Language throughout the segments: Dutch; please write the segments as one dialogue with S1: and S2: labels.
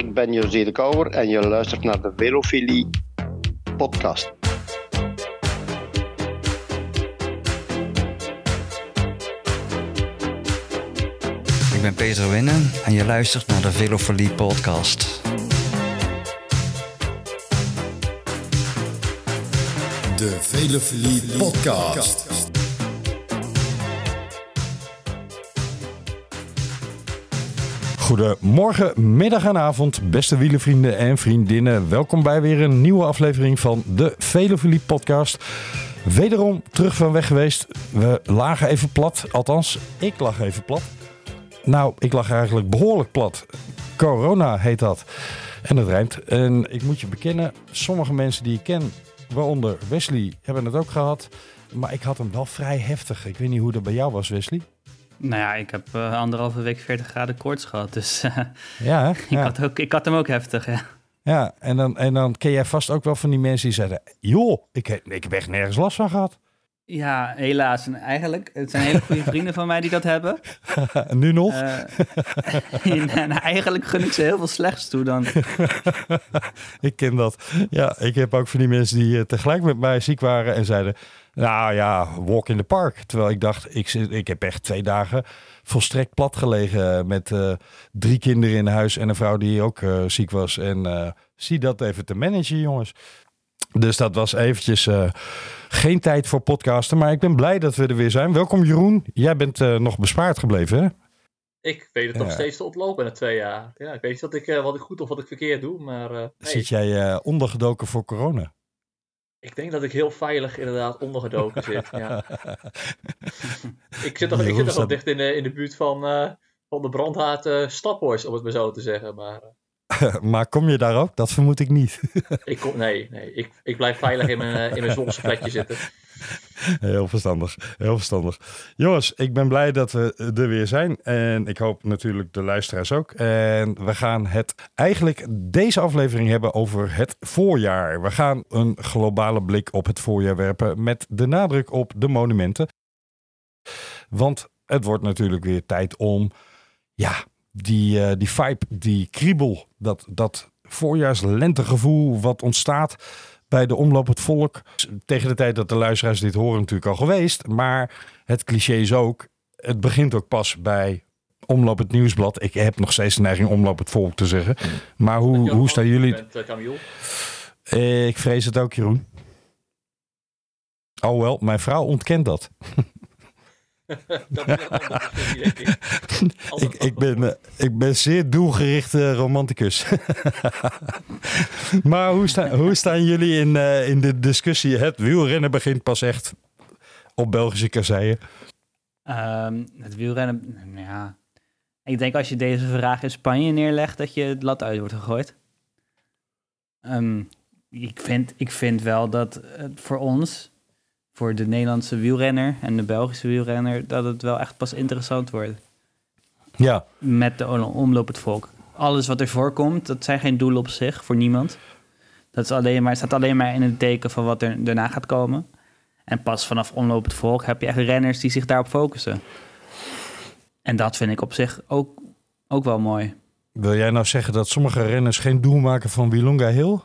S1: ik ben José de Kouwer en je luistert naar de Velofilie podcast.
S2: Ik ben Peter Winnen en je luistert naar de Velofilie podcast.
S3: De Velofilie podcast.
S4: Goedemorgen, middag en avond, beste wielenvrienden en vriendinnen. Welkom bij weer een nieuwe aflevering van de Velofilie podcast. Wederom terug van weg geweest. We lagen even plat, althans, ik lag even plat. Nou, ik lag eigenlijk behoorlijk plat. Corona heet dat. En dat rijmt. En ik moet je bekennen, sommige mensen die ik ken, waaronder Wesley, hebben het ook gehad. Maar ik had hem wel vrij heftig. Ik weet niet hoe dat bij jou was, Wesley.
S5: Nou ja, ik heb uh, anderhalve week 40 graden koorts gehad. Dus uh,
S4: ja,
S5: ik,
S4: ja.
S5: had ook, ik had hem ook heftig. Ja,
S4: ja en, dan, en dan ken jij vast ook wel van die mensen die zeiden: joh, ik, ik heb echt nergens last van gehad.
S5: Ja, helaas. En eigenlijk, het zijn hele goede vrienden van mij die dat hebben.
S4: nu nog?
S5: Uh, en eigenlijk gun ik ze heel veel slechts toe dan.
S4: ik ken dat. Ja, ik heb ook van die mensen die tegelijk met mij ziek waren en zeiden... Nou ja, walk in the park. Terwijl ik dacht, ik, ik heb echt twee dagen volstrekt plat gelegen met uh, drie kinderen in huis en een vrouw die ook uh, ziek was. En zie dat even te managen, jongens. Dus dat was eventjes geen tijd voor podcasten. Maar ik ben blij dat we er weer zijn. Welkom Jeroen. Jij bent nog bespaard gebleven, hè?
S6: Ik weet het nog steeds te oplopen na twee jaar. Ja, ik weet niet wat ik, wat ik goed of wat ik verkeerd doe, maar... Nee.
S4: Zit jij ondergedoken voor corona?
S6: Ik denk dat ik heel veilig inderdaad ondergedoken zit. Ja. ik zit toch, ik zit toch wel dicht in de, in de buurt van, van de brandhaard uh, Staphorst, om het maar zo te zeggen. Maar.
S4: maar kom je daar ook? Dat vermoed ik niet.
S6: ik kom, nee, nee ik, ik blijf veilig in mijn, in mijn zonnige plekje zitten.
S4: Heel verstandig, heel verstandig. Jongens, ik ben blij dat we er weer zijn. En ik hoop natuurlijk de luisteraars ook. En we gaan het eigenlijk deze aflevering hebben over het voorjaar. We gaan een globale blik op het voorjaar werpen met de nadruk op de monumenten. Want het wordt natuurlijk weer tijd om, ja, die, uh, die vibe, die kriebel, dat, dat voorjaarslentegevoel wat ontstaat bij de Omloop het Volk. Tegen de tijd dat de luisteraars dit horen natuurlijk al geweest. Maar het cliché is ook, het begint ook pas bij Omloop het Nieuwsblad. Ik heb nog steeds de neiging Omloop het Volk te zeggen. Maar hoe, hoe staan jullie?
S6: uh,
S4: ik vrees het ook, Jeroen. Oh wel, mijn vrouw ontkent dat.
S6: dat is denk ik.
S4: ik, ik, ben, uh, ik ben zeer doelgerichte romanticus. maar hoe, sta, hoe staan jullie in, uh, in de discussie? Het wielrennen begint pas echt op Belgische kasseien.
S5: Um, het wielrennen, ja. Ik denk als je deze vraag in Spanje neerlegt, dat je het lat uit wordt gegooid. Um, ik, vind, ik vind wel dat het voor ons voor de Nederlandse wielrenner en de Belgische wielrenner dat het wel echt pas interessant wordt.
S4: Ja.
S5: Met de omloop het volk. Alles wat er voorkomt, dat zijn geen doelen op zich voor niemand. Dat is alleen maar, het staat alleen maar in het teken van wat er daarna gaat komen. En pas vanaf omloop het volk heb je echt renners die zich daarop focussen. En dat vind ik op zich ook, ook wel mooi.
S4: Wil jij nou zeggen dat sommige renners geen doel maken van Wilonga Hill?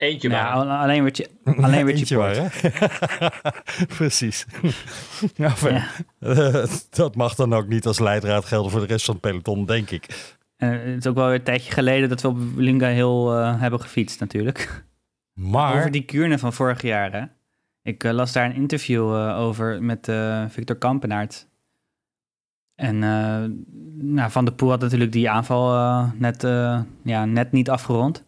S6: Eentje
S5: nou,
S6: maar.
S5: Alleen werd je, alleen werd
S4: Eentje
S5: je
S4: maar, hè? Precies. nou, ja. uh, dat mag dan ook niet als leidraad gelden voor de rest van het peloton, denk ik.
S5: Uh, het is ook wel weer een tijdje geleden dat we op Linga heel uh, hebben gefietst natuurlijk.
S4: Maar...
S5: Over die kuurne van vorig jaar, hè? Ik uh, las daar een interview over met Victor Kampenaert. En nou, Van der Poel had natuurlijk die aanval net, ja, net niet afgerond.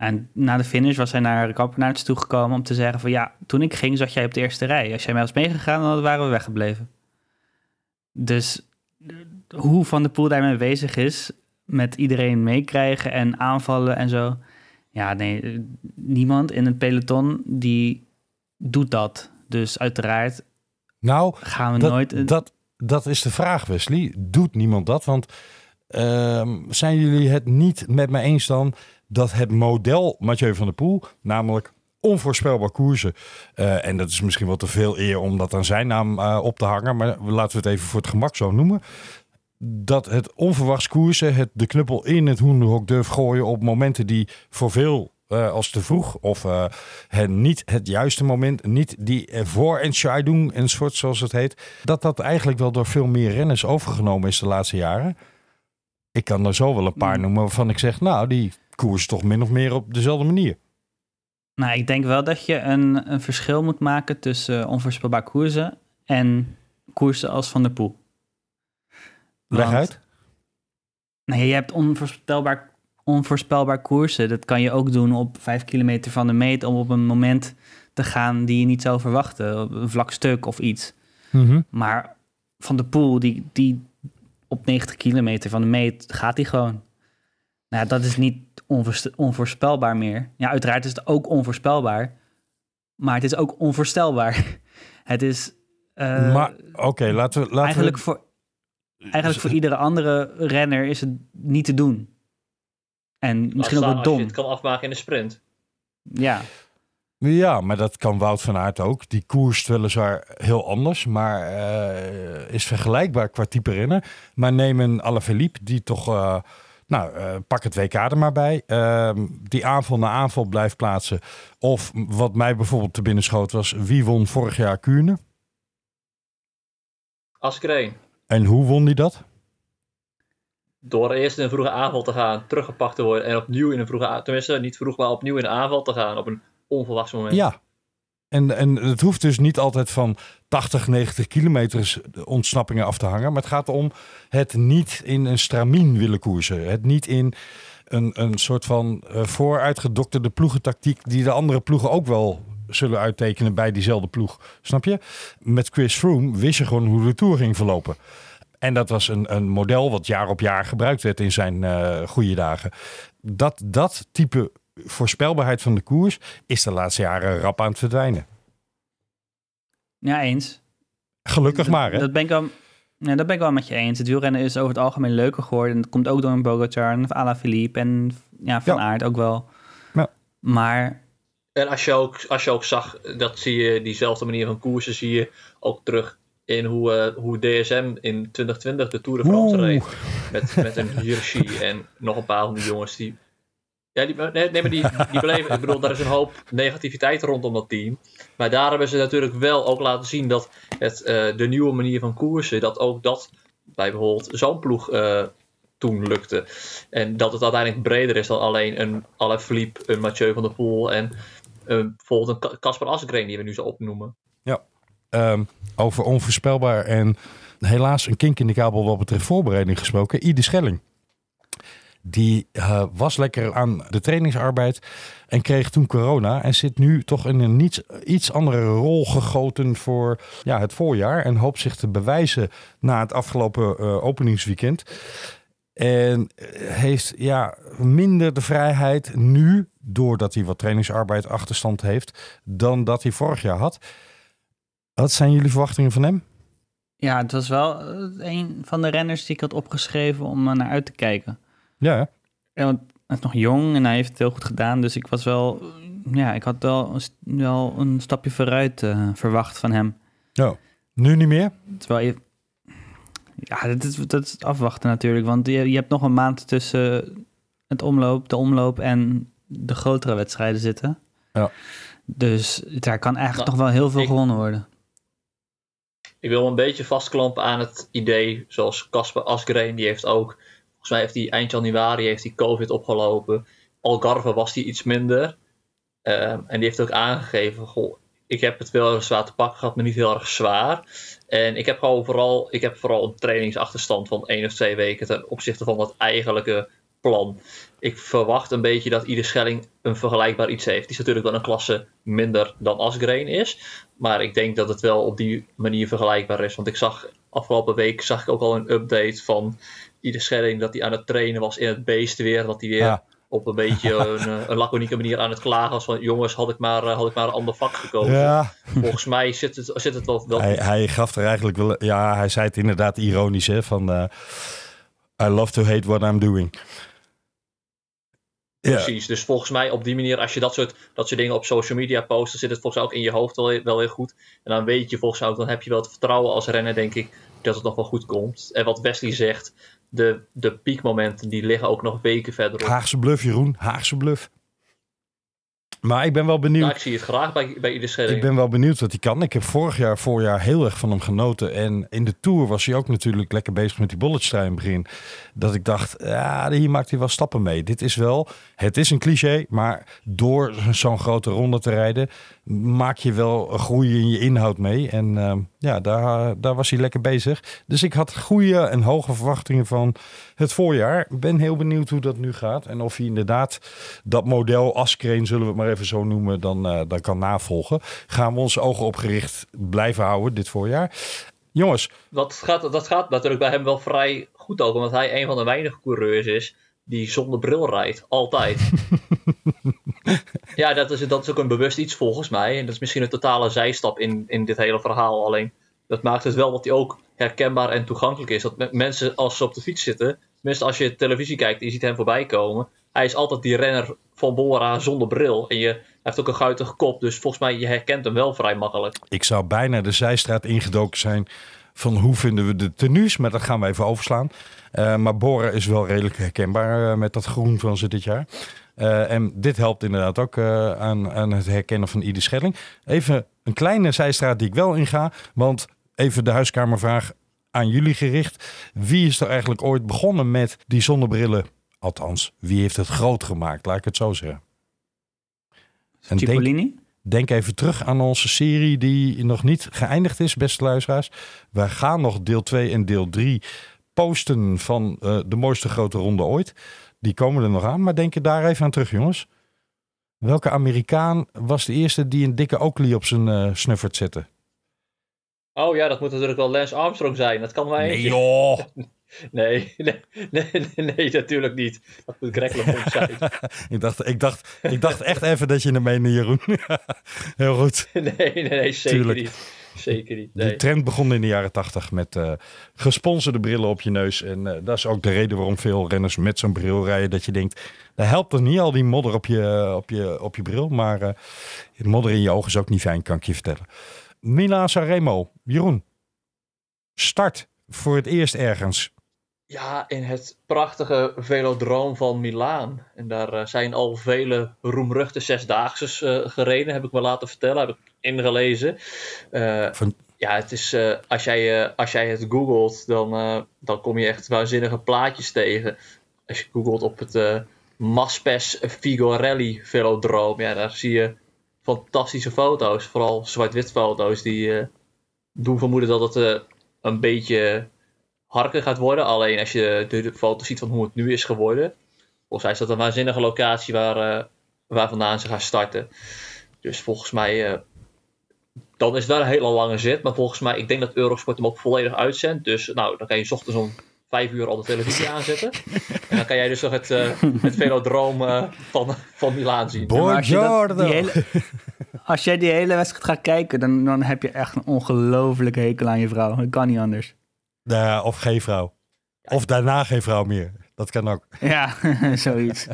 S5: En na de finish was hij naar Kampenaerts toegekomen om te zeggen van... ja, toen ik ging zat jij op de eerste rij. Als jij mij was meegegaan, dan waren we weggebleven. Dus hoe Van der Poel daarmee bezig is... met iedereen meekrijgen en aanvallen en zo... ja, nee, niemand in het peloton die doet dat. Dus uiteraard
S4: nou,
S5: gaan we
S4: dat,
S5: nooit...
S4: Dat, dat is de vraag, Wesley. Doet niemand dat? Want uh, zijn jullie het niet met mij eens dan dat het model Mathieu van der Poel, namelijk onvoorspelbaar koersen. Uh, en dat is misschien wel te veel eer om dat aan zijn naam uh, op te hangen, maar laten we het even voor het gemak zo noemen. dat het onverwachts koersen, het de knuppel in het hoenderhok durf gooien op momenten die voor veel uh, als te vroeg of het niet het juiste moment, niet die voor en shy doen en soort zoals het heet, dat dat eigenlijk wel door veel meer renners overgenomen is de laatste jaren. Ik kan er zo wel een paar noemen waarvan ik zeg, nou, die koers toch min of meer op dezelfde manier.
S5: Nou, ik denk wel dat je een, een verschil moet maken tussen onvoorspelbaar koersen en koersen als Van der Poel.
S4: Leg uit.
S5: Nee, je hebt onvoorspelbaar, onvoorspelbaar koersen. Dat kan je ook doen op vijf kilometer van de meet om op een moment te gaan die je niet zou verwachten. Een vlak stuk of iets.
S4: Mhm.
S5: Maar Van der Poel, die, die op 90 kilometer van de meet gaat hij gewoon. Nou, dat is niet onvoorspelbaar meer. Ja, uiteraard is het ook onvoorspelbaar. Maar het is ook onvoorstelbaar. Het is. Uh,
S4: maar oké, laten we. Laten
S5: eigenlijk,
S4: we...
S5: Voor, eigenlijk voor iedere andere renner is het niet te doen. En misschien ook wel dom. Als
S6: je het kan afmaken in de sprint.
S5: Ja.
S4: Ja, maar dat kan Wout van Aert ook. Die koerst weliswaar heel anders, maar uh, is vergelijkbaar qua type renner. Maar neem een Alaphilippe die toch... Uh, nou, uh, pak het WK er maar bij. Ehm, die aanval na aanval blijft plaatsen. Of wat mij bijvoorbeeld te binnen schoot was... wie won vorig jaar Kuurne?
S6: Askreen.
S4: En hoe won die dat?
S6: Door eerst in een vroege aanval te gaan, teruggepakt te worden... en opnieuw in een vroege aanval... tenminste, niet vroeg, maar opnieuw in een aanval te gaan... op een onverwachts moment.
S4: Ja, en, en het hoeft dus niet altijd van 80, 90 kilometers ontsnappingen af te hangen. Maar het gaat om het niet in een stramien willen koersen. Het niet in een, een soort van uh, vooruitgedokterde ploegentactiek die de andere ploegen ook wel zullen uittekenen bij diezelfde ploeg. Snap je? Met Chris Froome wist je gewoon hoe de Tour ging verlopen. En dat was een, een model wat jaar op jaar gebruikt werd in zijn uh, goede dagen. Dat, dat type voorspelbaarheid van de koers is de laatste jaren rap aan het verdwijnen.
S5: Ja, eens.
S4: Gelukkig maar, hè?
S5: Dat ben ik wel, ja, dat ben ik wel met je eens. Het wielrennen is over het algemeen leuker geworden. En dat komt ook door een Bogacar en Alaphilippe en ja, Van ja. Aert ook wel.
S4: Ja.
S5: Maar...
S6: En als je, ook, als je ook zag, dat zie je, diezelfde manier van koersen zie je ook terug in hoe, uh, hoe DSM in 2020 de Tour de France Oeh. reed. Met, met een Hirschi en nog een paar van die jongens die ja, die, nee, nee, maar die, die beleven. ik bedoel, daar is een hoop negativiteit rondom dat team. Maar daar hebben ze natuurlijk wel ook laten zien dat het, uh, de nieuwe manier van koersen, dat ook dat bij bijvoorbeeld zo'n ploeg uh, toen lukte. En dat het uiteindelijk breder is dan alleen een Alaphilippe, een Mathieu van der Poel en uh, bijvoorbeeld een Casper Asgreen die we nu zo opnoemen.
S4: Ja, um, over onvoorspelbaar en helaas een kink in de kabel wat betreft voorbereiding gesproken. Ieder Schelling. Die uh, was lekker aan de trainingsarbeid en kreeg toen corona. En zit nu toch in een iets andere rol gegoten voor ja, het voorjaar. En hoopt zich te bewijzen na het afgelopen uh, openingsweekend. En heeft ja, minder de vrijheid nu, doordat hij wat trainingsarbeid achterstand heeft, dan dat hij vorig jaar had. Wat zijn jullie verwachtingen van hem?
S5: Ja, het was wel een van de renners die ik had opgeschreven om naar uit te kijken.
S4: Ja.
S5: ja want hij is nog jong en hij heeft het heel goed gedaan. Dus ik was wel, ja, ik had wel, wel een stapje vooruit uh, verwacht van hem.
S4: Ja. Nu niet meer?
S5: Terwijl je, ja, dat is, dat is afwachten natuurlijk. Want je, je hebt nog een maand tussen het omloop, de omloop en de grotere wedstrijden zitten.
S4: Ja.
S5: Dus daar kan eigenlijk nou, nog wel heel veel ik, gewonnen worden.
S6: Ik wil een beetje vastklampen aan het idee, zoals Casper Asgreen, die heeft ook Volgens mij heeft hij eind januari heeft hij COVID opgelopen. Algarve was hij iets minder. Um, en die heeft ook aangegeven: goh, ik heb het wel zwaar te pakken gehad, maar niet heel erg zwaar. En ik heb gewoon vooral, ik heb vooral een trainingsachterstand van één of twee weken ten opzichte van dat eigenlijke plan. Ik verwacht een beetje dat ieder Schelling een vergelijkbaar iets heeft. Die is natuurlijk wel een klasse minder dan Asgreen is. Maar ik denk dat het wel op die manier vergelijkbaar is. Want ik zag afgelopen week zag ik ook al een update van ieder Schelling dat hij aan het trainen was in het beestenweer. Dat hij weer ja. op een beetje een, een laconieke manier aan het klagen was van jongens, had ik maar, had ik maar een ander vak gekozen.
S4: Ja.
S6: Volgens mij zit het, zit het wel, wel
S4: hij, hij, gaf er eigenlijk wel, ja, hij zei het inderdaad ironisch hè, van uh, I love to hate what I'm doing.
S6: Precies, dus volgens mij op die manier, als je dat soort, dat soort dingen op social media post, dan zit het volgens mij ook in je hoofd wel, wel heel goed. En dan weet je volgens mij ook, dan heb je wel het vertrouwen als renner, denk ik, dat het nog wel goed komt. En wat Wesley zegt, de, de piekmomenten die liggen ook nog weken verderop.
S4: Haagse bluff, Jeroen. Haagse bluff. Maar ik ben wel benieuwd.
S6: Nou, ik zie het graag bij, bij ieder scheiding.
S4: Ik ben wel benieuwd wat hij kan. Ik heb vorig jaar, voorjaar heel erg van hem genoten. En in de Tour was hij ook natuurlijk lekker bezig met die bolletstrui in het begin. Dat ik dacht, ja, hier maakt hij wel stappen mee. Dit is wel, het is een cliché, maar door zo'n grote ronde te rijden... maak je wel groei in je inhoud mee. En uh, ja, daar, daar was hij lekker bezig. Dus ik had goede en hoge verwachtingen van het voorjaar. Ben heel benieuwd hoe dat nu gaat. En of hij inderdaad dat model Askreen, zullen we het maar even zo noemen, dan, uh, dan kan navolgen. Gaan we onze ogen opgericht blijven houden dit voorjaar. Jongens.
S6: Dat gaat, dat gaat natuurlijk bij hem wel vrij goed ook, omdat hij een van de weinige coureurs is die zonder bril rijdt. Altijd. ja, dat is, dat is ook een bewust iets volgens mij. En dat is misschien een totale zijstap in, in dit hele verhaal. Alleen dat maakt het wel dat hij ook herkenbaar en toegankelijk is. Dat mensen als ze op de fiets zitten, tenminste als je televisie kijkt en je ziet hem voorbij komen, hij is altijd die renner van Bora zonder bril. En je hij heeft ook een guitige kop, dus volgens mij je herkent hem wel vrij makkelijk.
S4: Ik zou bijna de zijstraat ingedoken zijn van hoe vinden we de tenues, maar dat gaan we even overslaan. Uh, maar Bora is wel redelijk herkenbaar uh, met dat groen van ze dit jaar. Uh, en dit helpt inderdaad ook aan, aan, het herkennen van ieder Schelling. Even een kleine zijstraat die ik wel inga, want even de huiskamervraag aan jullie gericht. Wie is er eigenlijk ooit begonnen met die zonnebrillen? Althans, wie heeft het groot gemaakt? Laat ik het zo zeggen.
S5: En Cipollini?
S4: Denk even terug aan onze serie die nog niet geëindigd is, beste luisteraars. Wij gaan nog deel 2 en deel 3 posten van uh, de mooiste grote ronde ooit. Die komen er nog aan, maar denk je daar even aan terug, jongens. Welke Amerikaan was de eerste die een dikke Oakley op zijn uh, snuffert zette?
S6: Oh ja, dat moet natuurlijk wel Lance Armstrong zijn. Dat kan mij.
S4: Nee joh!
S6: Nee, nee, nee, nee, natuurlijk niet. Dat moet Greg LeMond zijn.
S4: ik, dacht, ik, dacht, ik dacht echt even dat je hem meende, Jeroen. Heel goed.
S6: Nee, nee, nee zeker Tuurlijk. niet. Zeker niet. Nee.
S4: Die trend begon in de jaren tachtig met uh, gesponsorde brillen op je neus. En uh, dat is ook de reden waarom veel renners met zo'n bril rijden. Dat je denkt, daar helpt er niet al die modder op je, op je, op je bril. Maar uh, modder in je ogen is ook niet fijn, kan ik je vertellen. Milan Sanremo, Jeroen. Start voor het eerst ergens.
S6: Ja, in het prachtige velodroom van Milaan. En daar uh, zijn al vele roemruchte zesdaagses uh, gereden, heb ik me laten vertellen, heb ik ingelezen. Uh, van... Ja, het is, als, jij, als jij het googelt, dan, dan kom je echt waanzinnige plaatjes tegen. Als je googelt op het Maspes Figorelli velodroom, ja, daar zie je fantastische foto's. Vooral zwart-wit foto's die doen vermoeden dat het een beetje harker gaat worden. Alleen als je de, de foto ziet van hoe het nu is geworden. Volgens mij is dat een waanzinnige locatie waar, uh, waar vandaan ze gaan starten. Dus volgens mij, uh, dan is het wel een hele lange zit. Maar volgens mij, ik denk dat Eurosport hem ook volledig uitzendt. Dus nou, dan kan je ochtends om vijf uur al de televisie aanzetten. En dan kan jij dus nog het, uh, het velodroom uh, van, van Milaan zien.
S5: Buongiorno! Hele, als jij die hele wedstrijd gaat kijken, dan, dan heb je echt een ongelofelijke hekel aan je vrouw. Dat kan niet anders.
S4: Uh, of geen vrouw. Of daarna geen vrouw meer. Dat kan ook.
S5: Ja, zoiets.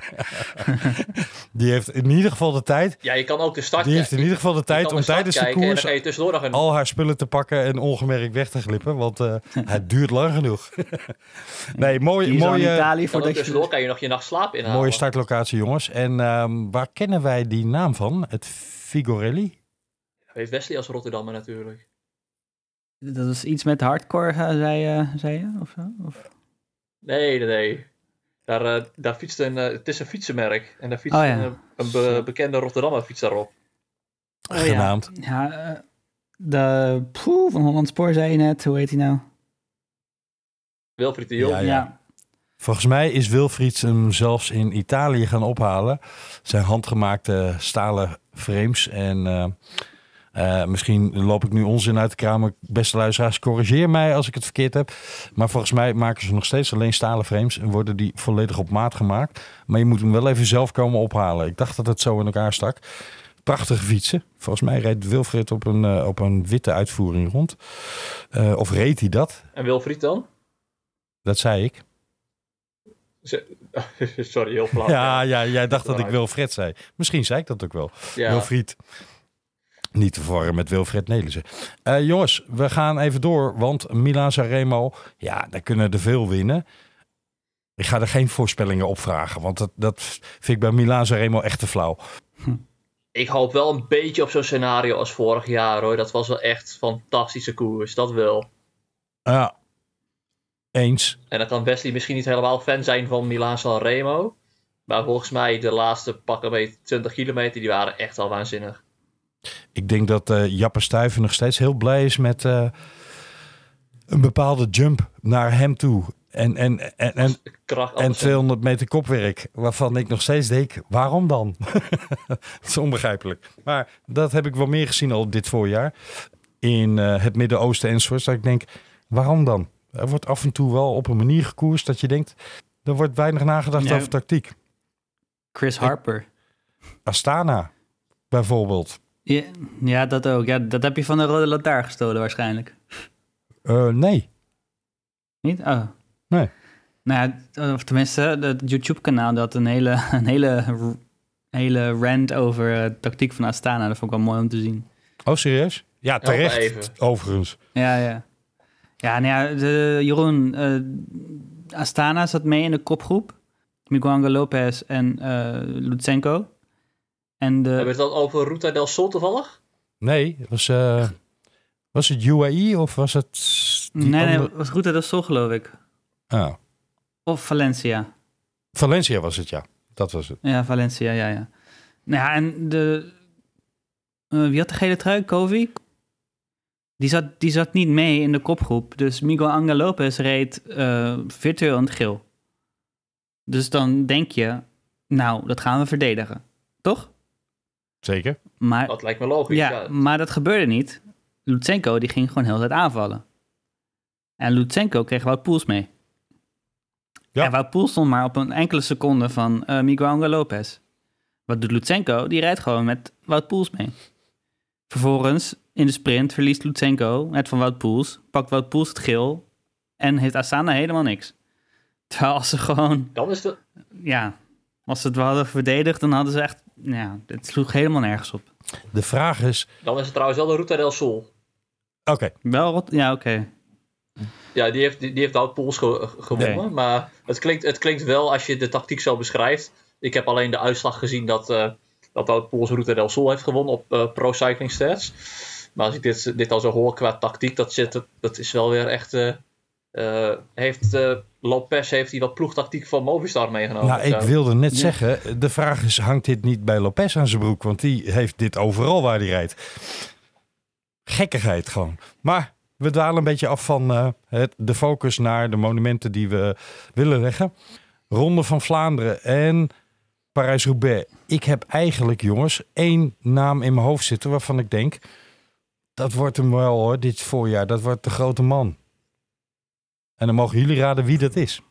S4: die heeft in ieder geval de tijd.
S6: Ja, je kan ook de start
S4: Die heeft in ieder geval de tijd om tijdens de koers
S6: een...
S4: al haar spullen te pakken en ongemerkt weg te glippen. Want uh, het duurt lang genoeg. nee, mooi. mooie,
S5: Italië
S6: voor tussendoor kan je nog je nacht slaap inhalen.
S4: Mooie startlocatie, jongens. En um, waar kennen wij die naam van? Het Figorelli?
S6: Heeft Wesley als Rotterdammer natuurlijk.
S5: Dat is iets met hardcore, zei, uh, zei je? Of zo? Of?
S6: Nee, nee, nee. Daar, uh, daar fietst een, uh, het is een fietsenmerk. En daar fietst oh, ja. een, een be bekende Rotterdammer fiets daarop.
S5: Oh, Genaamd. Ja, ja de poeh, van Holland Spoor zei je net. Hoe heet hij nou?
S6: Wilfried de Jong.
S5: Ja, ja.
S4: Volgens mij is Wilfried hem zelfs in Italië gaan ophalen. Zijn handgemaakte stalen frames en... Uh, misschien loop ik nu onzin uit de kraam. Beste luisteraars, corrigeer mij als ik het verkeerd heb. Maar volgens mij maken ze nog steeds alleen stalen frames en worden die volledig op maat gemaakt. Maar je moet hem wel even zelf komen ophalen. Ik dacht dat het zo in elkaar stak. Prachtige fietsen. Volgens mij rijdt Wilfried op een, uh, op een witte uitvoering rond. Uh, of reed hij dat?
S6: En Wilfried dan?
S4: Dat zei ik.
S6: Sorry, heel flauw.
S4: Ja, ja, jij dacht dat ik Wilfried zei. Misschien zei ik dat ook wel. Ja. Wilfried. Niet te verwarren met Wilfred Nelissen. Eh, jongens, we gaan even door. Want Milan Sanremo, ja, daar kunnen er veel winnen. Ik ga er geen voorspellingen op vragen. Want dat, dat vind ik bij Milan Sanremo echt te flauw.
S6: Ik hoop wel een beetje op zo'n scenario als vorig jaar hoor. Dat was wel echt fantastische koers, dat wel.
S4: Ja, eens.
S6: En dan kan Wesley misschien niet helemaal fan zijn van Milaan San Remo. Maar volgens mij de laatste pakken bij 20 kilometer, die waren echt al waanzinnig.
S4: Ik denk dat eh Jappe Stuyven nog steeds heel blij is met eh, een bepaalde jump naar hem toe. En, en, en, en,
S6: Kracht
S4: en 200 meter kopwerk, waarvan ik nog steeds denk, waarom dan? Het is onbegrijpelijk. Maar dat heb ik wel meer gezien al dit voorjaar. In eh, het Midden-Oosten enzovoort. Dat ik denk, waarom dan? Er wordt af en toe wel op een manier gekoerst dat je denkt, er wordt weinig nagedacht over tactiek.
S5: Chris Harper.
S4: Astana, bijvoorbeeld.
S5: Ja, ja, dat ook. Ja, dat heb je van de Rode Lantaarn gestolen waarschijnlijk.
S4: Eh, nee,
S5: Niet? Oh.
S4: Nee.
S5: Nou ja, of tenminste, het YouTube-kanaal dat een hele, een hele, hele rant over uh, tactiek van Astana. Dat vond ik wel mooi om te zien.
S4: Oh, serieus? Ja, terecht. Overigens.
S5: Ja, ja. Ja, nou ja, de, Jeroen, eh, Astana zat mee in de kopgroep. Miguel Angel Lopez en eh Lutsenko. En de,
S6: Hebben we het dan over Ruta del Sol toevallig?
S4: Nee, het was, eh, was het UAE of was het... die
S5: nee, nee, het was Ruta del Sol, geloof ik.
S4: Ah,
S5: Of Valencia.
S4: Valencia was het, ja. Dat was het.
S5: Ja, Valencia, ja, ja. Nou ja, en de... eh, wie had de gele trui? Kovi? Die zat, die zat niet mee in de kopgroep. Dus Miguel Angel Lopez reed eh, virtueel in het geel. Dus dan denk je, nou, dat gaan we verdedigen. Toch?
S4: Zeker.
S5: Maar,
S6: Dat lijkt me logisch.
S5: ja,
S6: Ja.
S5: maar dat gebeurde niet. Lutsenko, die ging gewoon heel de tijd aanvallen. En Lutsenko kreeg Wout Poels mee.
S4: Ja.
S5: En Wout Poels stond maar op een enkele seconde van eh, Miguel Angel Lopez. Wat doet Lutsenko? Die rijdt gewoon met Wout Poels mee. Vervolgens, in de sprint, verliest Lutsenko het van Wout Poels. Pakt Wout Poels het geel. En heeft Asana helemaal niks. Terwijl als ze gewoon,
S6: Dan is de,
S5: ja... Als ze het wel hadden verdedigd, dan hadden ze echt... Ja, het sloeg helemaal nergens op.
S4: De vraag is...
S6: dan is het trouwens wel de Ruta del Sol.
S4: Oké,
S5: Wel rot... Ja, oké.
S6: Ja, die heeft, die, die heeft Wout Poels ge- gewonnen.
S5: Nee.
S6: Maar het klinkt, het klinkt wel als je de tactiek zo beschrijft. Ik heb alleen de uitslag gezien dat, eh dat Wout Poels Ruta del Sol heeft gewonnen op eh, Pro Cycling Stats. Maar als ik dit, dit al zo hoor qua tactiek, dat, zit, dat is wel weer echt... eh, eh, heeft eh, Lopez heeft hij wat ploegtactiek van Movistar meegenomen?
S4: nou ik wilde net
S5: Ja.
S4: zeggen, de vraag is, hangt dit niet bij Lopez aan zijn broek? Want die heeft dit overal waar hij rijdt. Gekkigheid gewoon. Maar we dwalen een beetje af van eh, het, de focus naar de monumenten die we willen leggen. Ronde van Vlaanderen en Parijs-Roubaix. Ik heb eigenlijk, jongens, één naam in mijn hoofd zitten waarvan ik denk... dat wordt hem wel hoor, dit voorjaar. Dat wordt de grote man. En dan mogen jullie raden wie dat is.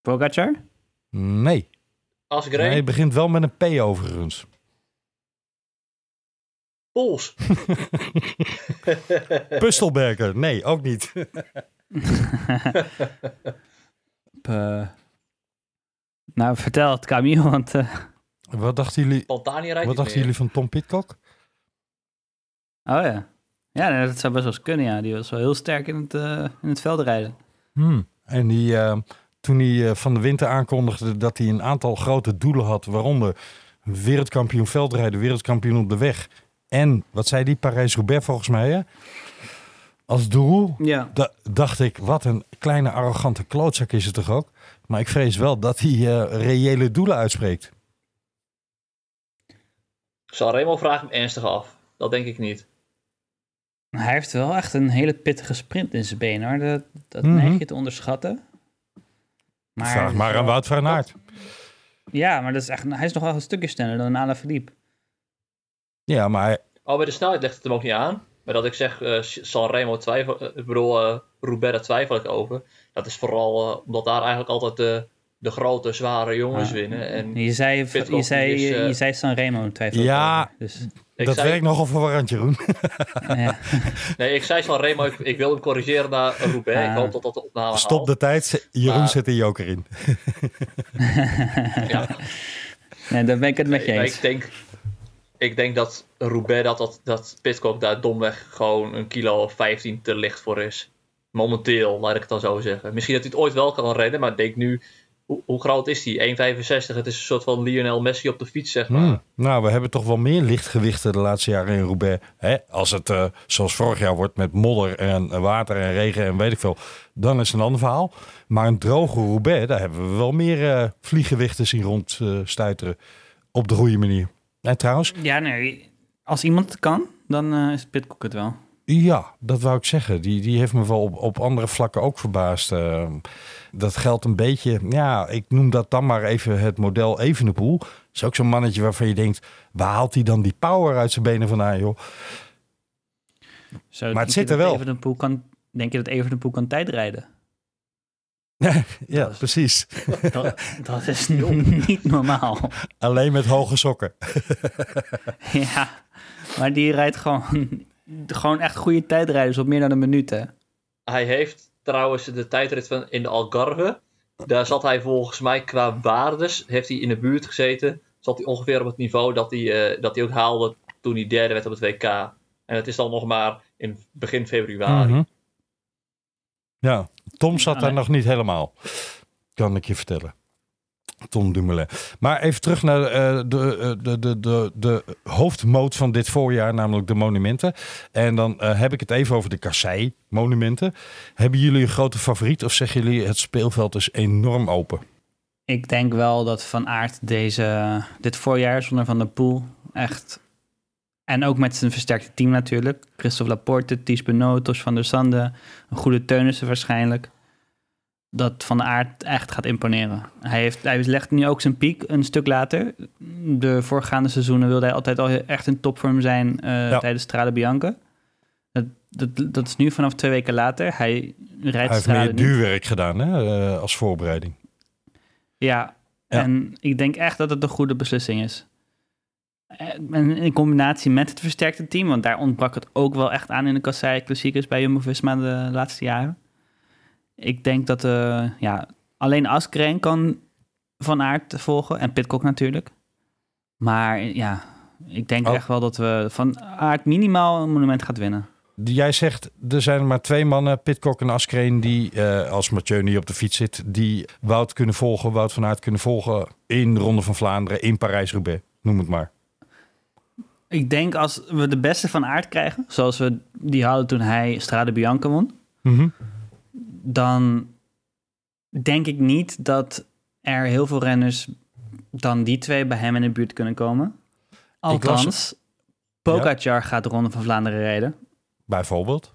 S5: Pogacar?
S4: Nee.
S6: Asgreen,
S4: Nee, het begint wel met een P overigens.
S6: Poels.
S4: Pustelberger. Nee, ook niet.
S5: Eh, nou, vertel het, Camille, want... eh,
S4: Wat dachten jullie, wat dachten jullie van Tom Pitcock?
S5: Oh ja. Ja, dat zou best wel eens kunnen, ja. Die was wel heel sterk in het, eh, in het veld rijden.
S4: Hmm. En die, eh, toen hij eh, van de winter aankondigde dat hij een aantal grote doelen had, waaronder wereldkampioen veldrijden, wereldkampioen op de weg. En, wat zei die, Parijs-Roubaix volgens mij, hè? Als doel
S5: Ja.
S4: da- dacht ik, wat een kleine arrogante klootzak is het toch ook? Maar ik vrees wel dat hij eh, reële doelen uitspreekt.
S6: Sanremo vraagt hem ernstig af. Dat denk ik niet.
S5: Hij heeft wel echt een hele pittige sprint in zijn benen, hoor. Dat, dat
S4: Mhm.
S5: neig je te onderschatten. Maar
S4: Vraag maar aan Wout van Aert.
S5: Ja, maar dat is echt, hij is nog wel een stukje sneller dan Alain Philippe.
S4: Ja, maar
S6: Oh, bij de snelheid legt het hem ook niet aan. Maar dat ik zeg, eh Sanremo twijfel, eh, ik bedoel, eh Roubaix daar twijfel ik over. Dat is vooral omdat daar eigenlijk altijd de, de grote, zware jongens
S5: Ah.
S6: winnen. En
S5: Je zei,
S6: Pitcock,
S5: je zei,
S6: is,
S5: je zei Sanremo twijfel
S4: Ja.
S5: over. Dus,
S6: ik
S4: dat
S6: zei,
S4: werkt nogal verwarrend, Jeroen.
S5: ja.
S6: Nee, ik zei Sanremo, ik, ik wil hem corrigeren naar Roubaix. Ik hoop dat dat de opname
S4: Stop
S6: haalt.
S4: de tijd. Jeroen
S6: Maar-
S4: zet een joker in.
S6: Ja,
S5: nee, daar ben ik het met je eens.
S6: ik denk, ik denk dat Roubaix, dat, dat, dat Pitcock daar domweg gewoon een kilo of 15 te licht voor is. Momenteel, laat ik het dan zo zeggen. Misschien dat hij het ooit wel kan redden, maar ik denk nu, hoe, hoe groot is hij? 1,65. Het is een soort van Lionel Messi op de fiets, zeg maar.
S4: Hmm. Nou, we hebben toch wel meer lichtgewichten de laatste jaren in Roubaix. Hè? Als het eh, zoals vorig jaar wordt met modder en water en regen en weet ik veel, dan is het een ander verhaal. Maar een droge Roubaix, daar hebben we wel meer eh vlieggewichten zien rondstuiteren op de goede manier. En trouwens,
S5: Ja, nee. Als iemand het kan, dan eh, is Pitcock het wel.
S4: Ja, dat wou ik zeggen. Die, die heeft me wel op, op andere vlakken ook verbaasd. Eh, dat geldt een beetje, ja, ik noem dat dan maar even het model Evenepoel. Dat is ook zo'n mannetje waarvan je denkt, waar haalt hij dan die power uit zijn benen vandaan, joh? Maar het zit er wel.
S5: Evenepoel kan, denk je dat Evenepoel kan tijdrijden?
S4: ja,
S5: Dat is-
S4: precies.
S5: Dat, dat is niet normaal.
S4: Alleen met hoge sokken.
S5: ja, maar die rijdt gewoon, gewoon echt goede tijdrijders op meer dan een minuut, hè?
S6: Hij heeft trouwens de tijdrit van in de Algarve. Daar zat hij volgens mij qua waardes, heeft hij in de buurt gezeten. Zat hij ongeveer op het niveau dat hij, eh, dat hij ook haalde toen hij derde werd op het WK. En het is dan nog maar in begin februari.
S4: Mhm. Ja, Tom zat daar nog niet helemaal. Kan ik je vertellen. Tom Dumoulin. Maar even terug naar eh, de, eh, de, de, de, de hoofdmoot van dit voorjaar, namelijk de monumenten. En dan eh, heb ik het even over de kassei-monumenten. Hebben jullie een grote favoriet of zeggen jullie het speelveld is enorm open?
S5: Ik denk wel dat Van Aert deze, dit voorjaar zonder Van der Poel echt... En ook met zijn versterkte team natuurlijk. Christophe Laporte, Ties Benoot, van der Sande. Een goede Teunissen waarschijnlijk. Dat Van Aert echt gaat imponeren. Hij, heeft, hij legt nu ook zijn piek een stuk later. De voorgaande seizoenen wilde hij altijd al echt in topvorm zijn eh,
S4: Ja.
S5: tijdens Strade Bianca. Dat, dat, dat is nu vanaf twee weken later. Hij rijdt
S4: Hij heeft meer duurwerk gedaan hè, eh, als voorbereiding.
S5: Ja,
S4: Ja.
S5: en ik denk echt dat het een goede beslissing is. Eh, En in combinatie met het versterkte team, want daar ontbrak het ook wel echt aan in de Kassei Klassiekers bij Jumbo-Visma de laatste jaren. Ik denk dat eh, ja, alleen Askreen kan Van Aert volgen en Pitcock natuurlijk. Maar ja, ik denk
S4: Oh.
S5: echt wel dat we Van Aert minimaal een monument gaat winnen.
S4: Jij zegt, er zijn maar twee mannen, Pitcock en Askreen, die eh, als Mathieu niet op de fiets zit, die Wout kunnen volgen, Wout van Aert kunnen volgen in de Ronde van Vlaanderen, in Parijs-Roubaix. Noem het maar.
S5: Ik denk als we de beste van Aert krijgen, zoals we die hadden toen hij Strade Bianca won,
S4: Mhm.
S5: Dan denk ik niet dat er heel veel renners dan die twee bij hem in de buurt kunnen komen. Althans, Pogacar gaat de Ronde van Vlaanderen rijden.
S4: Bijvoorbeeld.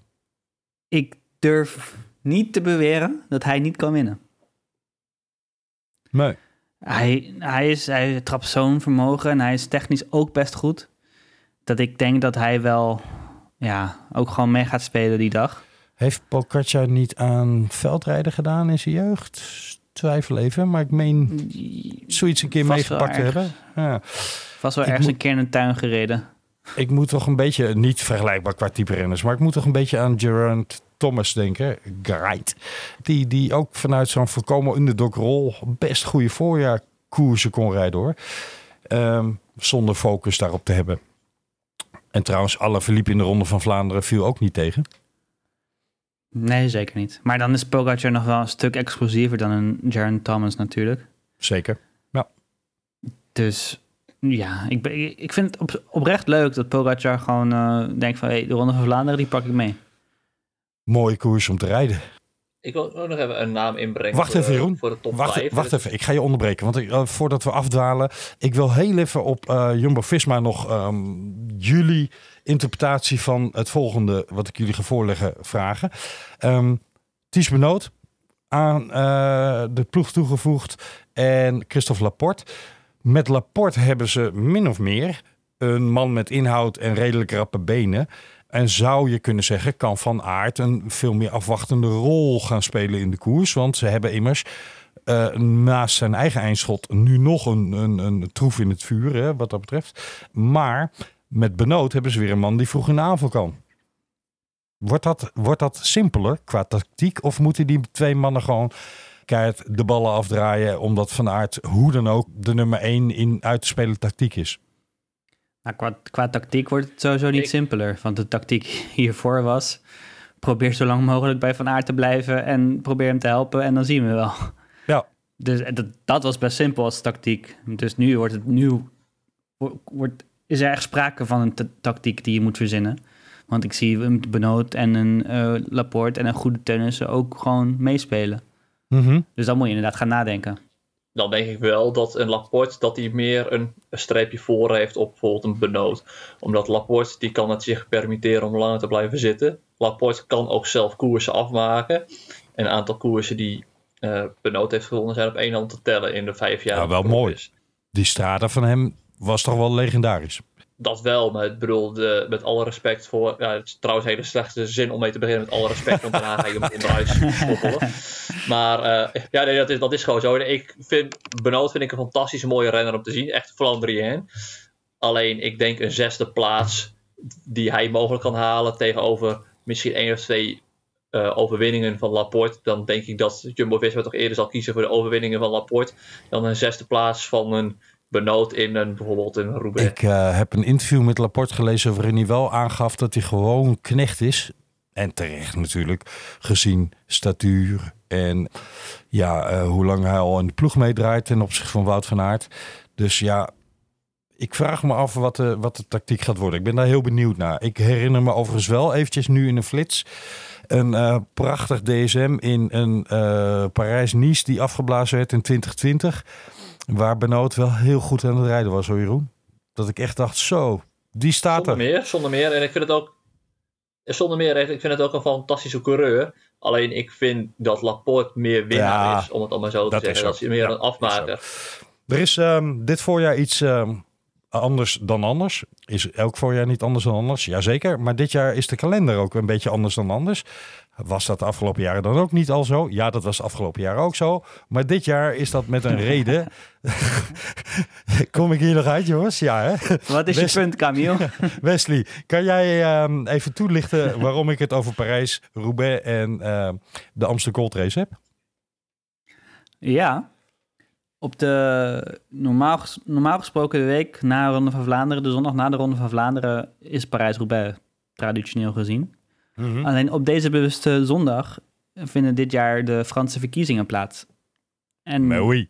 S5: Ik durf niet te beweren dat hij niet kan winnen.
S4: Nee.
S5: Hij, hij, is, hij trapt zo'n vermogen en hij is technisch ook best goed. Dat ik denk dat hij wel ja, ook gewoon mee gaat spelen die dag.
S4: Heeft Pogacar niet aan veldrijden gedaan in zijn jeugd? Twijfel even, maar ik meen zoiets een keer
S5: Vast
S4: meegepakt te hebben. Ja.
S5: Vast wel
S4: Ik
S5: ergens
S4: moet-
S5: een keer in een tuin gereden.
S4: Ik moet toch een beetje, niet vergelijkbaar qua type renners, maar ik moet toch een beetje aan Geraint Thomas denken. Geraint. Die, die ook vanuit zo'n voorkomen underdog-rol best goede voorjaarkoersen kon rijden hoor. Ehm, zonder focus daarop te hebben. En trouwens, alle verliep in de Ronde van Vlaanderen viel ook niet tegen.
S5: Nee, zeker niet. Maar dan is Pogacar nog wel een stuk explosiever dan een Jaron Thomas natuurlijk.
S4: Zeker.
S5: Dus ja, ik, ben, ik vind het op, oprecht leuk dat Pogacar gewoon eh, denkt van... Hey, de Ronde van Vlaanderen, die pak ik mee.
S4: Mooie koers om te rijden.
S6: Ik wil ook nog even een naam inbrengen
S4: Wacht
S6: voor,
S4: even, Jeroen.
S6: voor de top
S4: Wacht,
S6: 5.
S4: wacht even, ik ga je onderbreken. Want ik, eh, voordat we afdwalen, ik wil heel even op eh, Jumbo-Visma nog ehm, jullie interpretatie van het volgende, wat ik jullie ga voorleggen, vragen. Ehm Ties Benoot aan eh, de ploeg toegevoegd en Christophe Laporte. Met Laporte hebben ze min of meer een man met inhoud en redelijk rappe benen. En zou je kunnen zeggen, kan Van Aert een veel meer afwachtende rol gaan spelen in de koers. Want ze hebben immers eh, naast zijn eigen eindschot nu nog een, een, een troef in het vuur, hè, wat dat betreft. Maar met Benoot hebben ze weer een man die vroeg in de aanval kan. Wordt dat, wordt dat simpeler qua tactiek? Of moeten die twee mannen gewoon keihard de ballen afdraaien... omdat Van Aert hoe dan ook de nummer één in uit te spelen tactiek is?
S5: Nou, qua, qua tactiek wordt het sowieso niet
S6: Ik-
S5: simpeler. Want de tactiek hiervoor was... probeer zo lang mogelijk bij Van Aert te blijven... en probeer hem te helpen en dan zien we wel.
S4: Ja.
S5: Dus dat, dat was best simpel als tactiek. Dus nu wordt het nu... wo- Wordt, is er echt sprake van een ta- tactiek die je moet verzinnen. Want ik zie een Benoot en een eh, Laporte en een goede Teunissen ook gewoon meespelen.
S4: Mhm.
S5: Dus dan moet je inderdaad gaan nadenken.
S6: Dan denk ik wel dat een Laporte dat hij meer een, streepje voor heeft op bijvoorbeeld een Benoot. Omdat Laporte die kan het zich permitteren om langer te blijven zitten. Laporte kan ook zelf koersen afmaken. En een aantal koersen die eh Benoot heeft gewonnen zijn op één hand te tellen in de vijf jaar.
S4: Ja, wel mooi.
S6: is.
S4: Die strada van hem was toch wel legendarisch.
S6: Dat wel, maar ik bedoel, met alle respect voor... Ja, het is trouwens een hele slechte zin om mee te beginnen met alle respect, want daarna ga je hem onderuit schoppelen. Maar eh, ja, nee, dat, is, dat is gewoon zo. Ik vind, Benoot vind ik een fantastische mooie renner om te zien. Echt Flandrien. Alleen, ik denk een zesde plaats die hij mogelijk kan halen tegenover misschien één of twee eh, overwinningen van Laporte. Dan denk ik dat Jumbo-Visma toch eerder zal kiezen voor de overwinningen van Laporte dan een zesde plaats van een Benoot in een, bijvoorbeeld een Roubaix.
S4: Ik eh, heb een interview met Laporte gelezen waarin hij wel aangaf dat hij gewoon knecht is. En terecht natuurlijk, gezien statuur en ja, eh, hoe lang hij al in de ploeg meedraait ten opzichte van Wout van Aert. Dus ja, ik vraag me af wat de, wat de tactiek gaat worden. Ik ben daar heel benieuwd naar. Ik herinner me overigens wel eventjes nu in een flits een eh, prachtig DSM in een Parijs-Nice die afgeblazen werd in 2020. Waar Benoot wel heel goed aan het rijden was hoor Jeroen. Dat ik echt dacht, zo, die staat
S6: Zonder
S4: er.
S6: meer, zonder meer. En ik vind het ook. Zonder meer, ik vind het ook een fantastische coureur. Alleen ik vind dat Laporte meer winnaar
S4: Ja,
S6: is, om het allemaal zo te
S4: is
S6: zeggen.
S4: zo.
S6: Dat is meer
S4: Ja,
S6: een afmaker.
S4: Er is ehm, dit voorjaar iets ehm, anders dan anders. Is elk voorjaar niet anders dan anders? Jazeker. Maar dit jaar is de kalender ook een beetje anders dan anders. Was dat de afgelopen jaren dan ook niet al zo? Ja, dat was de afgelopen jaren ook zo. Maar dit jaar is dat met een reden. Kom ik hier nog uit, jongens? Ja, hè?
S5: Wat is je punt, Camille?
S4: Wesley, kan jij ehm, even toelichten waarom ik het over Parijs, Roubaix en ehm, de Amsterdam Gold Race heb?
S5: Ja. Op de normaal, ges- normaal gesproken de week na de Ronde van Vlaanderen, de zondag na de Ronde van Vlaanderen, is Parijs-Roubaix traditioneel gezien. Alleen op deze bewuste zondag vinden dit jaar de Franse verkiezingen plaats. En,
S4: Maar oui.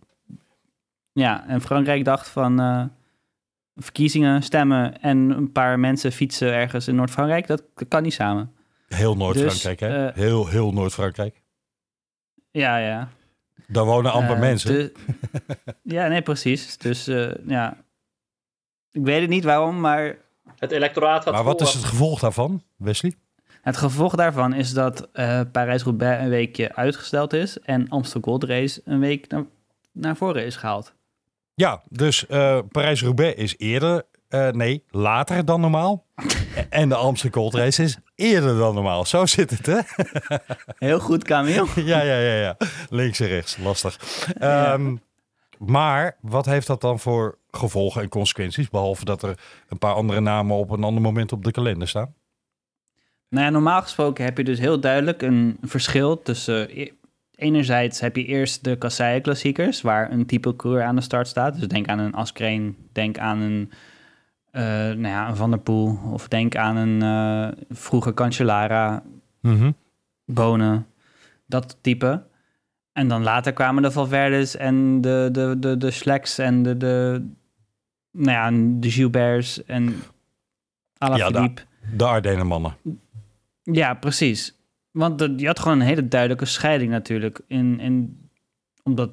S5: ja, en Frankrijk dacht van eh, verkiezingen, stemmen en een paar mensen fietsen ergens in Noord-Frankrijk, dat kan niet samen.
S4: Heel Noord-Frankrijk,
S5: Dus,
S4: hè?
S5: eh,
S4: heel, heel Noord-Frankrijk.
S5: Ja, ja.
S4: Daar wonen amper
S5: Eh,
S4: mensen.
S5: de- ja, nee, precies. Dus eh, ja, ik weet het niet waarom, maar
S6: Het electoraat gaat
S4: Maar wat is het gevolg daarvan, Wesley?
S5: Het gevolg daarvan is dat eh Parijs-Roubaix een weekje uitgesteld is en Amsterdam Gold Race een week naar, naar voren is gehaald.
S4: Ja, dus eh, Parijs-Roubaix is eerder, eh, nee, later dan normaal. en de Amsterdam Gold Race is eerder dan normaal. Zo zit het, hè?
S5: Heel goed, Camille.
S4: ja, ja, ja, ja. Links en rechts, lastig.
S5: Ja.
S4: Ehm, Maar wat heeft dat dan voor gevolgen en consequenties? Behalve dat er een paar andere namen op een ander moment op de kalender staan.
S5: Nou ja, normaal gesproken heb je dus heel duidelijk een verschil tussen... e- Enerzijds heb je eerst de kasseien-klassiekers, waar een type coureur aan de start staat. Dus denk aan een Askreen, denk aan een, eh, nou ja, een Van der Poel... of denk aan een eh, vroege Cancellara, Bonen, dat type. En dan later kwamen de Valverdes en de, de, de, de Sleks en de, de, nou ja, de Gilberts en Alaphilippe.
S4: De Ardennenmannen.
S5: Ja, precies. Want de- je had gewoon een hele duidelijke scheiding natuurlijk. In, in, omdat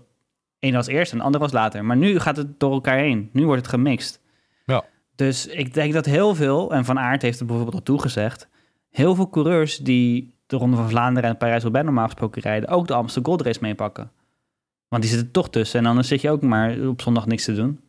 S5: één was eerst en de ander was later. Maar nu gaat het door elkaar heen. Nu wordt het gemixt.
S4: Ja.
S5: Dus ik denk dat heel veel, en Van Aert heeft er bijvoorbeeld al toegezegd... heel veel coureurs die de Ronde van Vlaanderen en Parijs-Roubaix normaal gesproken rijden... ook de Amsterdam Gold Race meepakken. Want die zitten toch tussen. En anders zit je ook maar op zondag niks te doen.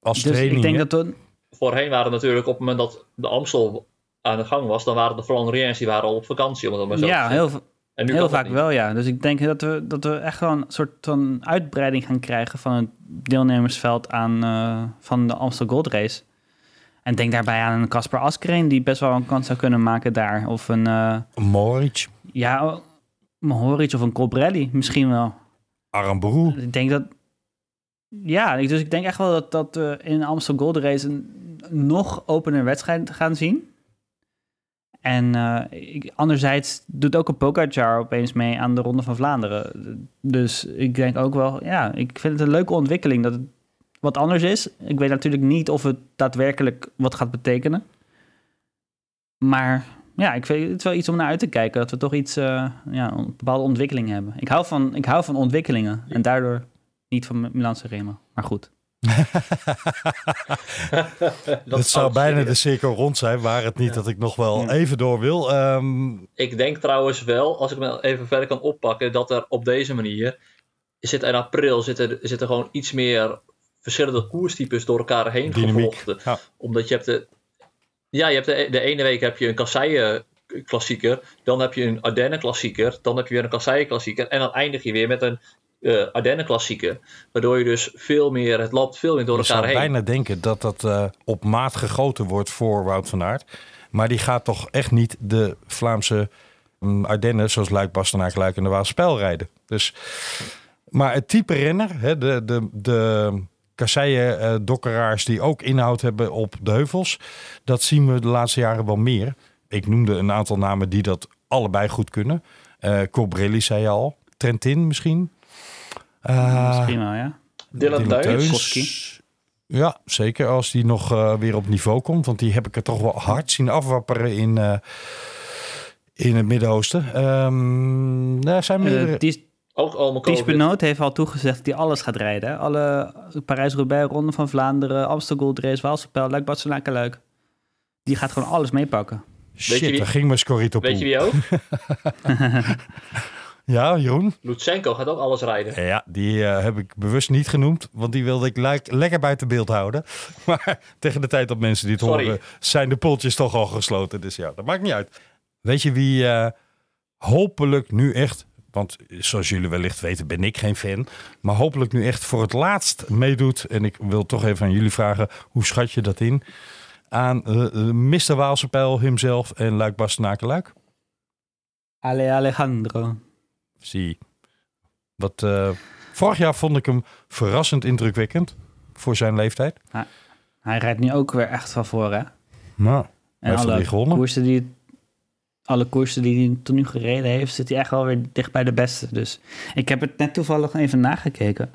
S4: Als
S5: dus
S4: training.
S5: ik denk
S4: hè?
S5: dat... we-
S6: Voorheen waren natuurlijk op het moment dat de Amstel aan de gang was, dan waren de Flandriëns die waren al op vakantie. Om het maar zo te
S5: Ja,
S6: zeggen.
S5: heel, veel-
S6: En nu
S5: Heel vaak wel, ja. Dus ik denk dat we, dat we echt wel een soort van uitbreiding gaan krijgen van het deelnemersveld aan, eh, van de Amstel Gold Race. En denk daarbij aan een Casper Askreen die best wel een kans zou kunnen maken daar. Of een, eh
S4: Moritz,
S5: ja, Mohoric of een Colbrelli misschien wel.
S4: Aramburu.
S5: Ik denk dat, Ja, dus ik denk echt wel dat, dat we in Amstel Gold Race een nog opener wedstrijd gaan zien. En eh, ik, anderzijds doet ook een Pogacar opeens mee aan de Ronde van Vlaanderen. Dus ik denk ook wel, ja, ik vind het een leuke ontwikkeling dat het wat anders is. Ik weet natuurlijk niet of het daadwerkelijk wat gaat betekenen. Maar ja, ik vind het wel iets om naar uit te kijken. Dat we toch iets, eh, ja, een bepaalde ontwikkeling hebben. Ik hou van, ik hou van ontwikkelingen. En daardoor niet van Milanse Remo. Maar goed.
S6: Dat
S4: het zou bijna de cirkel rond zijn, waar het niet dat ik nog wel
S5: Ja.
S4: even door wil. Ehm,
S6: Ik denk trouwens wel, als ik me even verder kan oppakken, dat er op deze manier zit in april zitten, zitten gewoon iets meer verschillende koerstypes door elkaar heen
S4: dynamiek. Ja.
S6: Omdat je hebt de. Ja, je hebt de, de ene week heb je een kasseien klassieker, dan heb je een Ardennen klassieker, dan heb je weer een kasseien klassieker en dan eindig je weer met een eh Ardennen klassieker. Waardoor je dus veel meer, het loopt veel meer door
S4: Je
S6: elkaar
S4: zou
S6: heen.
S4: bijna denken dat dat eh, op maat gegoten wordt voor Wout van Aert. Maar die gaat toch echt niet de Vlaamse mm, Ardennen, zoals Luik, Bastenaak, Luik en de Waalspel rijden. Dus, maar het type renner, hè, de, de, de kasseien eh, die ook inhoud hebben op de heuvels, dat zien we de laatste jaren wel meer. Ik noemde een aantal namen die dat allebei goed kunnen. Eh Colbrelli zei je al. Trentin misschien.
S5: Dat is
S4: Eh,
S5: prima, ja.
S6: Dylan
S4: Dylan.
S5: Koski.
S4: Ja, zeker als die nog eh, weer op niveau komt. Want die heb ik er toch wel hard zien afwapperen in, eh, in het Midden-Oosten. Ehm daar zijn meerdere...
S5: Eh, Ties
S6: Ook allemaal
S5: Ties. Benoot heeft al toegezegd dat hij alles gaat rijden. hè. Alle Parijs-Roubaix, Ronde van Vlaanderen, Amstel Gold Race, Waalspel, Luik, Bastenaken, Luik. Die gaat gewoon alles meepakken.
S4: Shit,
S6: wie-
S4: daar ging mijn Scorito
S6: Weet je wie ook?
S4: Ja, Jeroen?
S6: Lutsenko gaat ook alles rijden.
S4: Ja, die eh, heb ik bewust niet genoemd. Want die wilde ik lijk- lekker buiten beeld houden. Maar tegen de tijd dat mensen dit
S6: Sorry.
S4: horen... zijn de poeltjes toch al gesloten. Dus ja, dat maakt niet uit. Weet je wie eh, hopelijk nu echt... Want zoals jullie wellicht weten ben ik geen fan. Maar hopelijk nu echt voor het laatst meedoet. En ik wil toch even aan jullie vragen. Hoe schat je dat in? Aan eh, eh, Mr. Waalse Pijl hemzelf en Luik Bastenaken Luik.
S5: Ale Alejandro.
S4: Zie. Wat, eh, vorig jaar vond ik hem verrassend indrukwekkend voor zijn leeftijd.
S5: Hij rijdt nu ook weer echt van voor, hè?
S4: Nou,
S5: En
S4: heeft
S5: alle
S4: gewonnen.
S5: koersen die, alle koersen die hij tot nu gereden heeft, zit hij echt wel weer dicht bij de beste. Dus ik heb het net toevallig even nagekeken.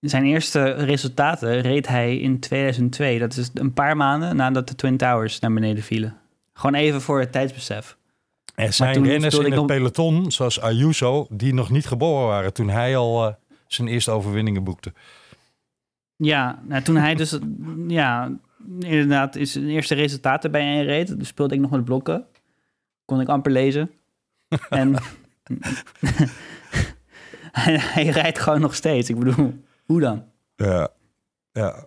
S5: Zijn eerste resultaten reed hij in 2002. Dat is een paar maanden nadat de Twin Towers naar beneden vielen. Gewoon even voor het tijdsbesef.
S4: Er zijn renners in het
S5: nog-
S4: peloton, zoals Ayuso, die nog niet geboren waren toen hij al eh, zijn eerste overwinningen boekte.
S5: Ja, nou, toen hij dus, ja, inderdaad, is zijn eerste resultaten bij een reed. Toen speelde ik nog met blokken. Kon ik amper lezen. en hij, hij rijdt gewoon nog steeds. Ik bedoel, hoe dan?
S4: Ja, ja.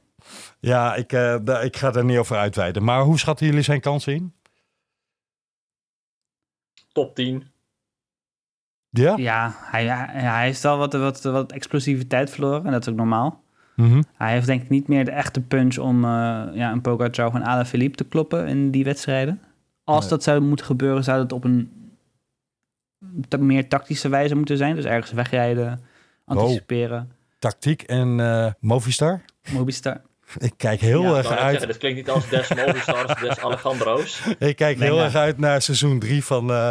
S4: ja ik, da- ik ga er niet over uitweiden. Maar hoe schatten jullie zijn kansen in?
S6: Top 10.
S4: Ja?
S5: Ja, hij, hij, hij heeft al wat, wat, wat explosiviteit verloren. En dat is ook normaal.
S4: Mhm.
S5: Hij heeft denk ik niet meer de echte punch om uh, ja, een Pogacar van Alain Philippe te kloppen in die wedstrijden. Als
S4: Nee.
S5: dat zou moeten gebeuren, zou het op een ta- meer tactische wijze moeten zijn. Dus ergens wegrijden, anticiperen.
S4: Tactiek en eh, Movistar.
S5: Mobistar.
S4: Ik kijk heel
S5: Ja,
S4: erg uit.
S6: zeggen, dit klinkt niet als Des Movistars, Des Alejandro's.
S4: Ik kijk
S5: Nee,
S4: heel
S5: nou.
S4: erg uit naar seizoen 3 van eh,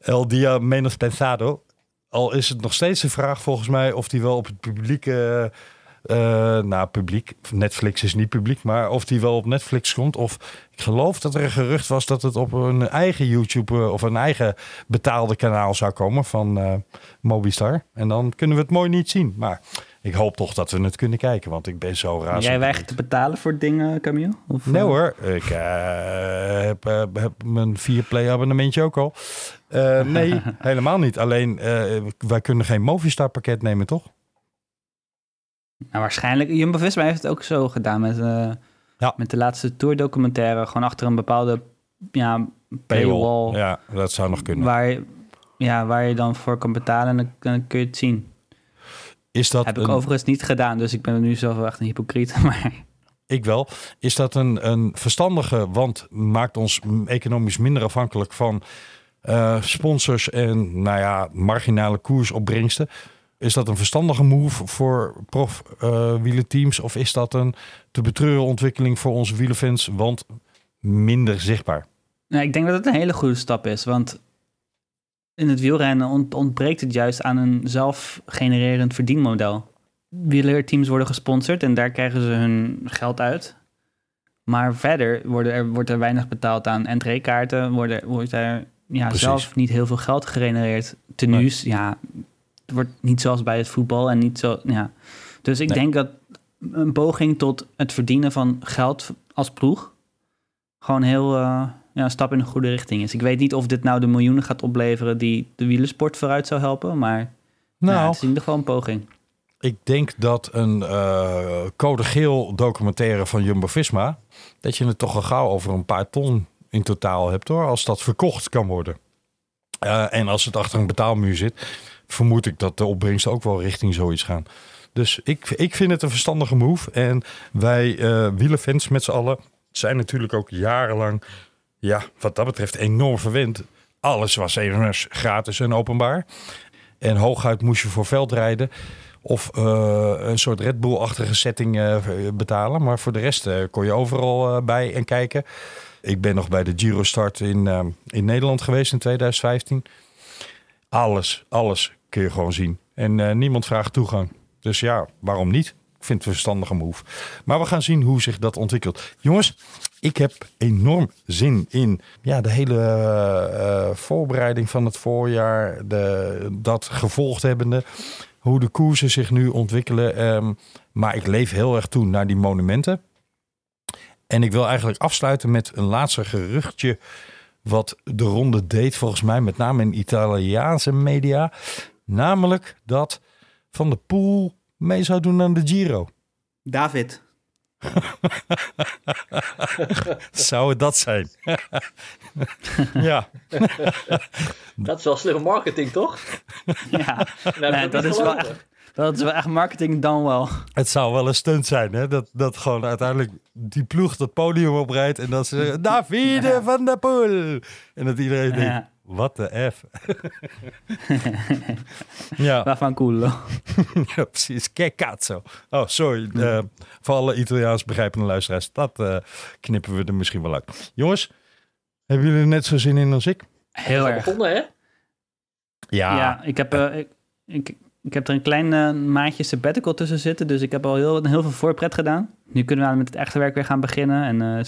S4: El Dia Menos Pensado. Al is het nog steeds de vraag volgens mij of die wel op het publieke... eh nou, publiek. Netflix is niet publiek, maar of die wel op Netflix komt. Of ik geloof dat er een gerucht was dat het op een eigen YouTube eh, of een eigen betaalde kanaal zou komen van Mobistar. En dan kunnen we het mooi niet zien. Maar ik hoop toch dat we het kunnen kijken, want ik ben zo razend.
S5: Jij weigert te betalen voor dingen, Camille? Of,
S4: Nee
S5: eh,
S4: hoor, ik eh, heb, eh, heb mijn 4-play abonnementje ook al. Nee, helemaal niet. Alleen, wij kunnen geen Movistar pakket nemen, toch?
S5: Nou, waarschijnlijk. Jumbo-Visma heeft het ook zo gedaan met,
S4: Ja.
S5: met de laatste tour-documentaire. Gewoon achter een bepaalde ja, paywall.
S4: Ja, dat zou nog kunnen.
S5: Waar, je, ja, waar je dan voor kan betalen en dan, dan kun je het zien.
S4: Is dat
S5: Heb ik
S4: een,
S5: overigens niet gedaan, dus ik ben er nu zelf wel echt een hypocriet. Maar
S4: ik wel. Is dat een, een verstandige, want maakt ons economisch minder afhankelijk van eh, sponsors en nou ja, marginale koersopbrengsten. Is dat een verstandige move voor prof eh wielerteams? Of is dat een te betreuren ontwikkeling voor onze wielerfans? Want minder zichtbaar.
S5: Nou, ik denk dat het een hele goede stap is, want in het wielrennen ont- ontbreekt het juist aan een zelfgenererend verdienmodel. Wielerteams worden gesponsord en daar krijgen ze hun geld uit. Maar verder worden er, wordt er weinig betaald aan entreekaarten, worden, wordt er ja,
S4: Precies.
S5: zelf niet heel veel geld gegenereerd. Tenues, ja, het wordt niet zoals bij het voetbal en niet zo, ja. Dus ik
S4: Nee.
S5: denk dat een poging tot het verdienen van geld als ploeg gewoon heel eh, ja, een stap in de goede richting is. Ik weet niet of dit nou de miljoenen gaat opleveren die de wielersport vooruit zou helpen, maar nou,
S4: Nou,
S5: het is in ieder geval een poging.
S4: ik denk dat een eh, code geel documentaire van Jumbo-Visma... dat je het toch al gauw over een paar ton in totaal hebt hoor. Als dat verkocht kan worden. Eh, en als het achter een betaalmuur zit... vermoed ik dat de opbrengsten ook wel richting zoiets gaan. Dus ik, ik vind het een verstandige move. En wij eh wielerfans met z'n allen zijn natuurlijk ook jarenlang... ja, wat dat betreft enorm verwend. Alles was even gratis en openbaar. En hooguit moest je voor veld rijden... Of eh, een soort Red Bull-achtige setting eh, betalen. Maar voor de rest eh, kon je overal bij en kijken. Ik ben nog bij de Giro Start in, in Nederland geweest in 2015. Alles, alles kun je gewoon zien. En niemand vraagt toegang. Dus ja, waarom niet? Ik vind het een verstandige move. Maar we gaan zien hoe zich dat ontwikkelt. Jongens, ik heb enorm zin in ja, de hele eh, eh, voorbereiding van het voorjaar. De, dat gevolgd hebbende. Hoe de koersen zich nu ontwikkelen. Ehm, maar ik leef heel erg toe naar die monumenten. En ik wil eigenlijk afsluiten met een laatste geruchtje. Wat de ronde deed, volgens mij, met name in Italiaanse media. Namelijk dat Van de Poel mee zou doen aan de Giro.
S5: David.
S4: Zou het dat zijn? ja,
S6: Dat is wel slimme marketing, toch?
S5: Ja, Nee, dat is wel echt, dat is wel echt marketing dan wel.
S4: het zou wel een stunt zijn, hè? Dat, dat gewoon uiteindelijk die ploeg dat podium oprijdt en dat ze zeggen, Davide van der Poel. En dat iedereen denkt,
S5: Ja.
S4: Wat de F. ja.
S5: Waarvan cool.
S4: ja, precies. Che cazzo. Oh, sorry. eh, voor alle Italiaans begrijpende luisteraars. Dat eh, knippen we er misschien wel uit. Jongens, hebben jullie er net zo zin in als ik?
S5: Heel erg.
S6: begonnen, hè?
S5: Ja, ik, heb, eh, ik, ik, ik heb er een klein maandje sabbatical tussen zitten, dus ik heb al heel, heel veel voorpret gedaan. Nu kunnen we met het echte werk weer gaan beginnen. En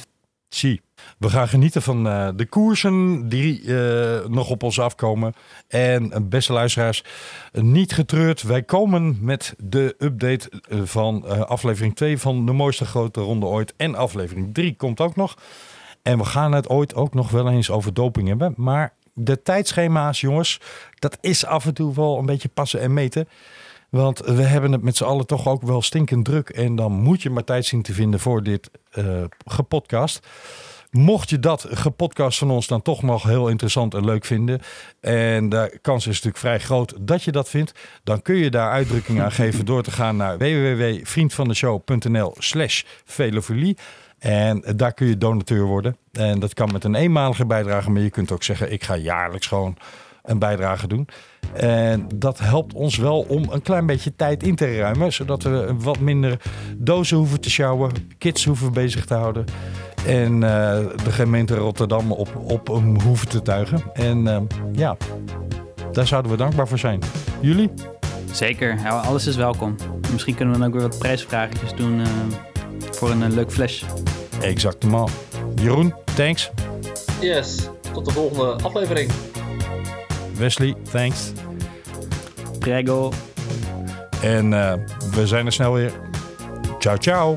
S4: Zie. We gaan genieten van eh, de koersen die eh, nog op ons afkomen. En eh, beste luisteraars, niet getreurd. Wij komen met de update van aflevering 2 van de mooiste grote ronde ooit. En aflevering 3 komt ook nog. En we gaan het ooit ook nog wel eens over doping hebben. Maar de tijdschema's, jongens, dat is af en toe wel een beetje passen en meten. Want we hebben het met z'n allen toch ook wel stinkend druk. En dan moet je maar tijd zien te vinden voor dit eh gepodcast. Mocht je dat gepodcast van ons dan toch nog heel interessant en leuk vinden. En de kans is natuurlijk vrij groot dat je dat vindt. Dan kun je daar uitdrukking aan geven door te gaan naar www.vriendvandeshow.nl slash velofilie. En daar kun je donateur worden. En dat kan met een eenmalige bijdrage. Maar je kunt ook zeggen ik ga jaarlijks gewoon een bijdrage doen. En dat helpt ons wel om een klein beetje tijd in te ruimen. Zodat we wat minder dozen hoeven te sjouwen. Kids hoeven bezig te houden. En eh, de gemeente Rotterdam op, op hem hoeven te tuigen. En eh, ja, daar zouden we dankbaar voor zijn. Jullie?
S5: zeker, ja, alles is welkom. Misschien kunnen we dan ook weer wat prijsvraagjes doen eh, voor een leuk flash.
S4: Exactement. Jeroen, thanks.
S6: Yes, tot de volgende aflevering.
S4: Wesley, thanks.
S5: Prego.
S4: En eh, we zijn er snel weer. Ciao, ciao.